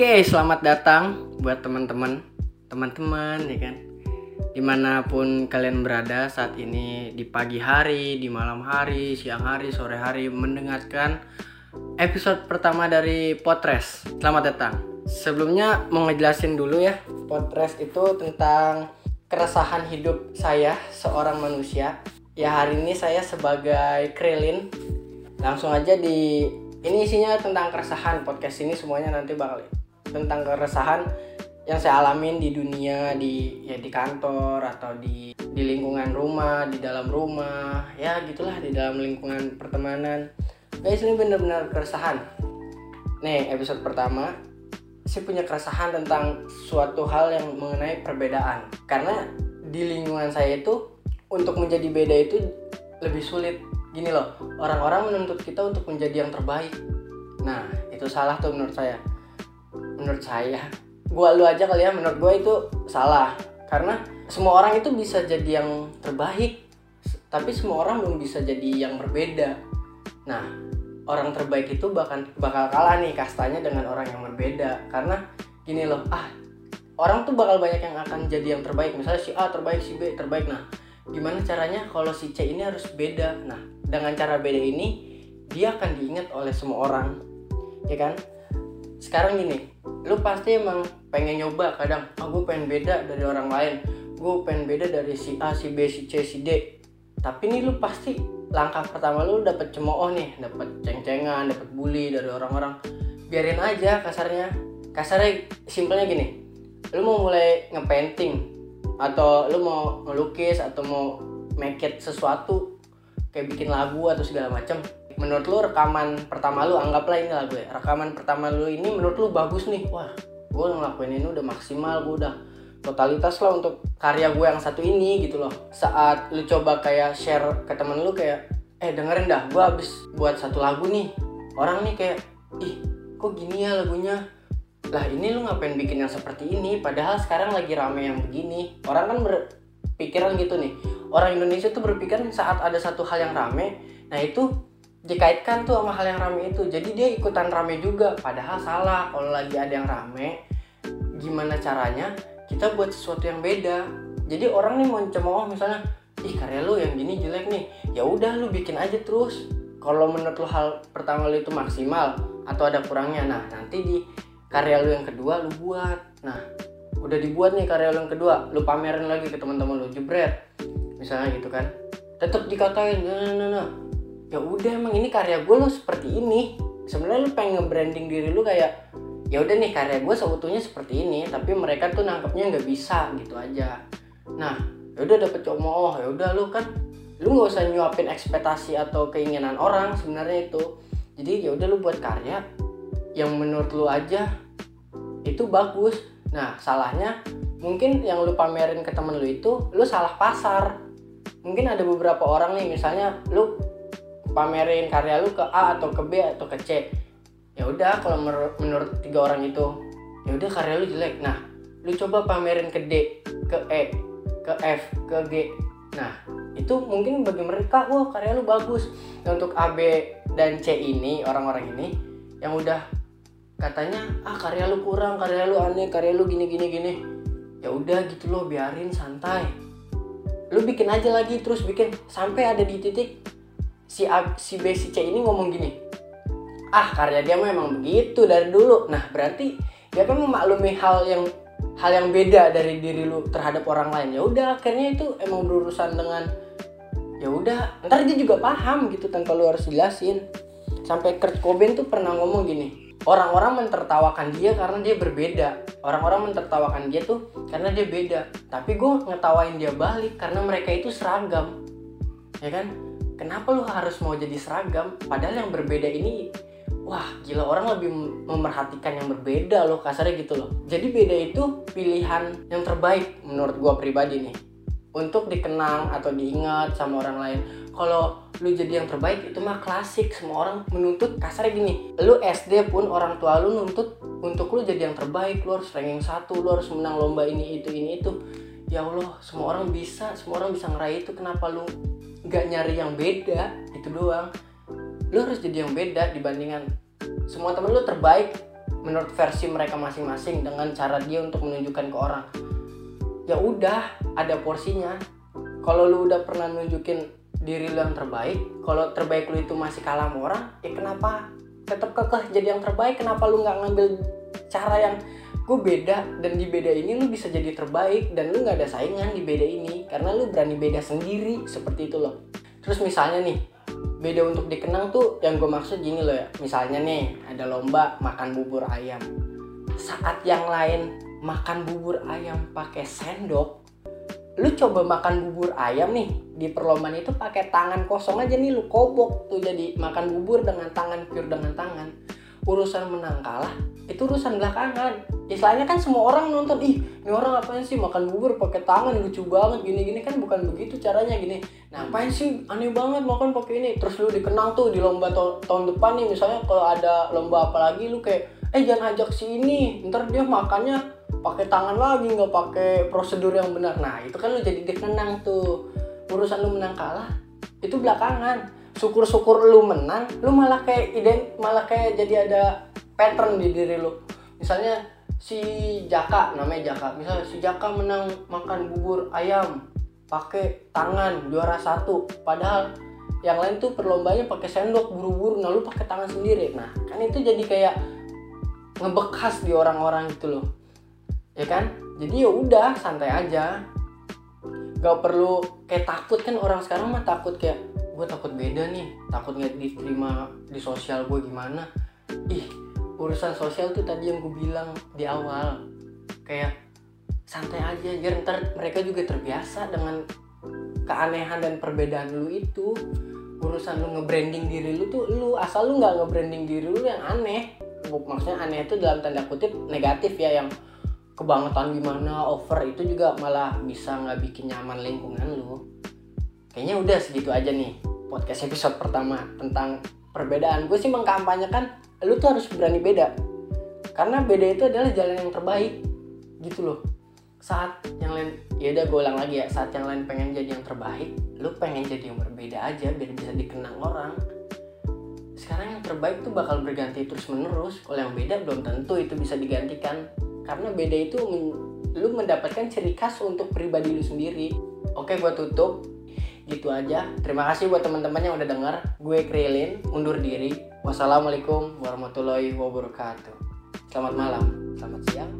Oke, selamat datang buat teman-teman, teman-teman ya kan, di mana pun kalian berada saat ini di pagi hari, di malam hari, siang hari, sore hari mendengarkan episode pertama dari Potres. Selamat datang. Sebelumnya mau ngejelasin dulu ya, Potres itu tentang keresahan hidup saya seorang manusia. Ya hari ini saya sebagai Krillin langsung aja di ini isinya tentang keresahan podcast ini semuanya nanti bakal tentang keresahan yang saya alamin di dunia di ya di kantor atau di di lingkungan rumah di dalam rumah. Ya gitulah di dalam lingkungan pertemanan. Guys ini benar-benar keresahan. Nih episode pertama saya punya keresahan tentang suatu hal yang mengenai perbedaan. Karena di lingkungan saya itu untuk menjadi beda itu lebih sulit. Gini loh orang-orang menuntut kita untuk menjadi yang terbaik. Nah itu salah tuh menurut saya menurut saya. Gua lu aja kali ya menurut gua itu salah. Karena semua orang itu bisa jadi yang terbaik tapi semua orang belum bisa jadi yang berbeda. Nah orang terbaik itu bakal bakal kalah nih kastanya dengan orang yang berbeda. Karena gini loh ah orang tuh bakal banyak yang akan jadi yang terbaik. Misalnya si A terbaik si B terbaik. Nah gimana caranya kalau si C ini harus beda? Nah dengan cara beda ini dia akan diingat oleh semua orang. Ya kan? Sekarang gini lu pasti emang pengen nyoba kadang. Gue pengen beda dari orang lain. Gue pengen beda dari si A si B si C si D. Tapi nih lu pasti langkah pertama lu dapet cemooh nih dapet ceng-cengan dapet bully dari orang-orang. Biarin aja kasarnya. Kasarnya simpelnya gini lu mau mulai ngepainting atau lu mau ngelukis atau mau make it sesuatu kayak bikin lagu atau segala macam menurut lu rekaman pertama lu anggaplah ini lagu ya rekaman pertama lu ini menurut lu bagus nih. Wah gue ngelakuin ini udah maksimal gue udah totalitas lah untuk karya gue yang satu ini gitu loh. Saat lu coba kayak share ke temen lu kayak eh dengerin dah gue habis buat satu lagu nih. Orang nih kayak ih kok gini ya lagunya? Lah ini lu ngapain bikin yang seperti ini? Padahal sekarang lagi rame yang begini. Orang kan berpikiran gitu nih. Orang Indonesia tuh berpikir saat ada satu hal yang rame nah itu dikaitkan tuh sama hal yang rame itu. Jadi dia ikutan rame juga. Padahal salah kalau lagi ada yang rame gimana caranya kita buat sesuatu yang beda. Jadi orang nih mau cemooh misalnya ih karya lu yang gini jelek nih. Ya udah lu bikin aja terus. Kalau menurut lu hal pertama lu itu maksimal atau ada kurangnya nah nanti di karya lu yang kedua lu buat. Nah udah dibuat nih karya lu yang kedua lu pamerin lagi ke teman-teman lu jebret. Misalnya gitu kan. Tetap dikatain nah, nah, nah. Ya udah emang ini karya gue lo seperti ini. Sebenarnya lu pengen nge-branding diri lu kayak ya udah nih karya gue seutuhnya seperti ini tapi mereka tuh nangkepnya nggak bisa gitu aja. Nah ya udah dapet cowok ya udah lu kan lu nggak usah nyuapin ekspektasi atau keinginan orang sebenarnya itu. Jadi ya udah lu buat karya yang menurut lu aja itu bagus. Nah salahnya mungkin yang lu pamerin ke temen lu itu lu salah pasar. Mungkin ada beberapa orang nih misalnya lu pamerin karya lu ke A atau ke B atau ke C. Ya udah kalau menurut tiga orang itu ya udah karya lu jelek. Nah lu coba pamerin ke D ke E ke F ke G. Nah itu mungkin bagi mereka wah karya lu bagus. Nah, untuk A B dan C ini orang-orang ini yang udah katanya ah karya lu kurang karya lu aneh karya lu gini gini gini. Ya udah gitu loh biarin santai. Lu bikin aja lagi terus bikin sampai ada di titik si A, si B si C ini ngomong gini ah karya dia memang begitu dari dulu. Nah berarti dia kan memaklumi hal yang hal yang beda dari diri lu terhadap orang lain. Ya udah akhirnya itu emang berurusan dengan ya udah ntar dia juga paham gitu tanpa lu harus jelasin. Sampai Kurt Cobain tuh pernah ngomong gini orang-orang mentertawakan dia karena dia berbeda. Orang-orang mentertawakan dia tuh karena dia beda. Tapi gue ngetawain dia balik karena mereka itu seragam. Ya kan kenapa lu harus mau jadi seragam? Padahal yang berbeda ini wah gila orang lebih memerhatikan yang berbeda loh kasarnya gitu loh. Jadi beda itu pilihan yang terbaik menurut gue pribadi nih. Untuk dikenang atau diingat sama orang lain. Kalau lu jadi yang terbaik itu mah klasik. Semua orang menuntut kasarnya gini lu SD pun orang tua lu nuntut untuk lu jadi yang terbaik lu harus ranking satu lu harus menang lomba ini itu ini itu. Ya Allah semua orang bisa semua orang bisa ngeraih itu kenapa lu nggak nyari yang beda itu doang. Lu harus jadi yang beda dibandingkan semua temen lu terbaik menurut versi mereka masing-masing dengan cara dia untuk menunjukkan ke orang. Ya udah ada porsinya. Kalau lu udah pernah nunjukin diri lu yang terbaik kalau terbaik lu itu masih kalah sama orang ya kenapa? Tetap kekeh jadi yang terbaik kenapa lu nggak ngambil cara yang gue beda dan di beda ini lu bisa jadi terbaik dan lu nggak ada saingan di beda ini karena lu berani beda sendiri seperti itu loh. Terus misalnya nih beda untuk dikenang tuh yang gue maksud gini loh ya. Misalnya nih ada lomba makan bubur ayam. Saat yang lain makan bubur ayam pakai sendok lu coba makan bubur ayam nih di perlombaan itu pakai tangan kosong aja nih lu kobok tuh jadi makan bubur dengan tangan pure dengan tangan. Urusan menang kalah itu urusan belakangan istilahnya kan semua orang nonton ih ini orang apa sih makan bubur pakai tangan lucu banget gini gini kan bukan begitu caranya gini. Nah apa sih? Aneh banget makan pakai ini. Terus lu dikenang tuh di lomba tahun depan nih misalnya kalau ada lomba apa lagi lu kayak eh jangan ajak si ini ntar dia makannya pakai tangan lagi nggak pakai prosedur yang benar. Nah itu kan lu jadi dikenang tuh. Urusan lu menang kalah itu belakangan. Syukur-syukur lu menang lu malah kayak ident malah kayak jadi ada pattern di diri lu. Misalnya si Jaka namanya Jaka. Misalnya si Jaka menang makan bubur ayam pakai tangan juara satu. Padahal yang lain tuh perlombanya pakai sendok buru-buru. Nah lu pakai tangan sendiri. Nah kan itu jadi kayak ngebekas di orang-orang gitu loh. Ya kan? Jadi ya udah santai aja. Gak perlu kayak takut kan orang sekarang mah takut kayak gue takut beda nih. Takut nggak diterima di sosial gue gimana? Ih urusan sosial tuh tadi yang gue bilang di awal. Kayak santai aja biar ntar mereka juga terbiasa dengan keanehan dan perbedaan lu itu. Urusan lu nge-branding diri lu tuh lu asal lu nggak nge-branding diri lu yang aneh. Maksudnya aneh itu dalam tanda kutip negatif ya yang kebangetan gimana over itu juga malah bisa nggak bikin nyaman lingkungan lu. Kayaknya udah segitu aja nih podcast episode pertama tentang perbedaan. Gue sih mengkampanyekan lu tuh harus berani beda. Karena beda itu adalah jalan yang terbaik gitu loh. Saat yang lain ya udah gue ulang lagi ya saat yang lain pengen jadi yang terbaik lu pengen jadi yang berbeda aja biar bisa dikenang orang. Sekarang yang terbaik tuh bakal berganti terus menerus kalau yang beda belum tentu itu bisa digantikan. Karena beda itu lu mendapatkan ciri khas untuk pribadi lu sendiri. Oke gue tutup gitu aja. Terima kasih buat teman-teman yang udah denger. Gue Krilin undur diri. Wassalamualaikum warahmatullahi wabarakatuh. Selamat malam. Selamat siang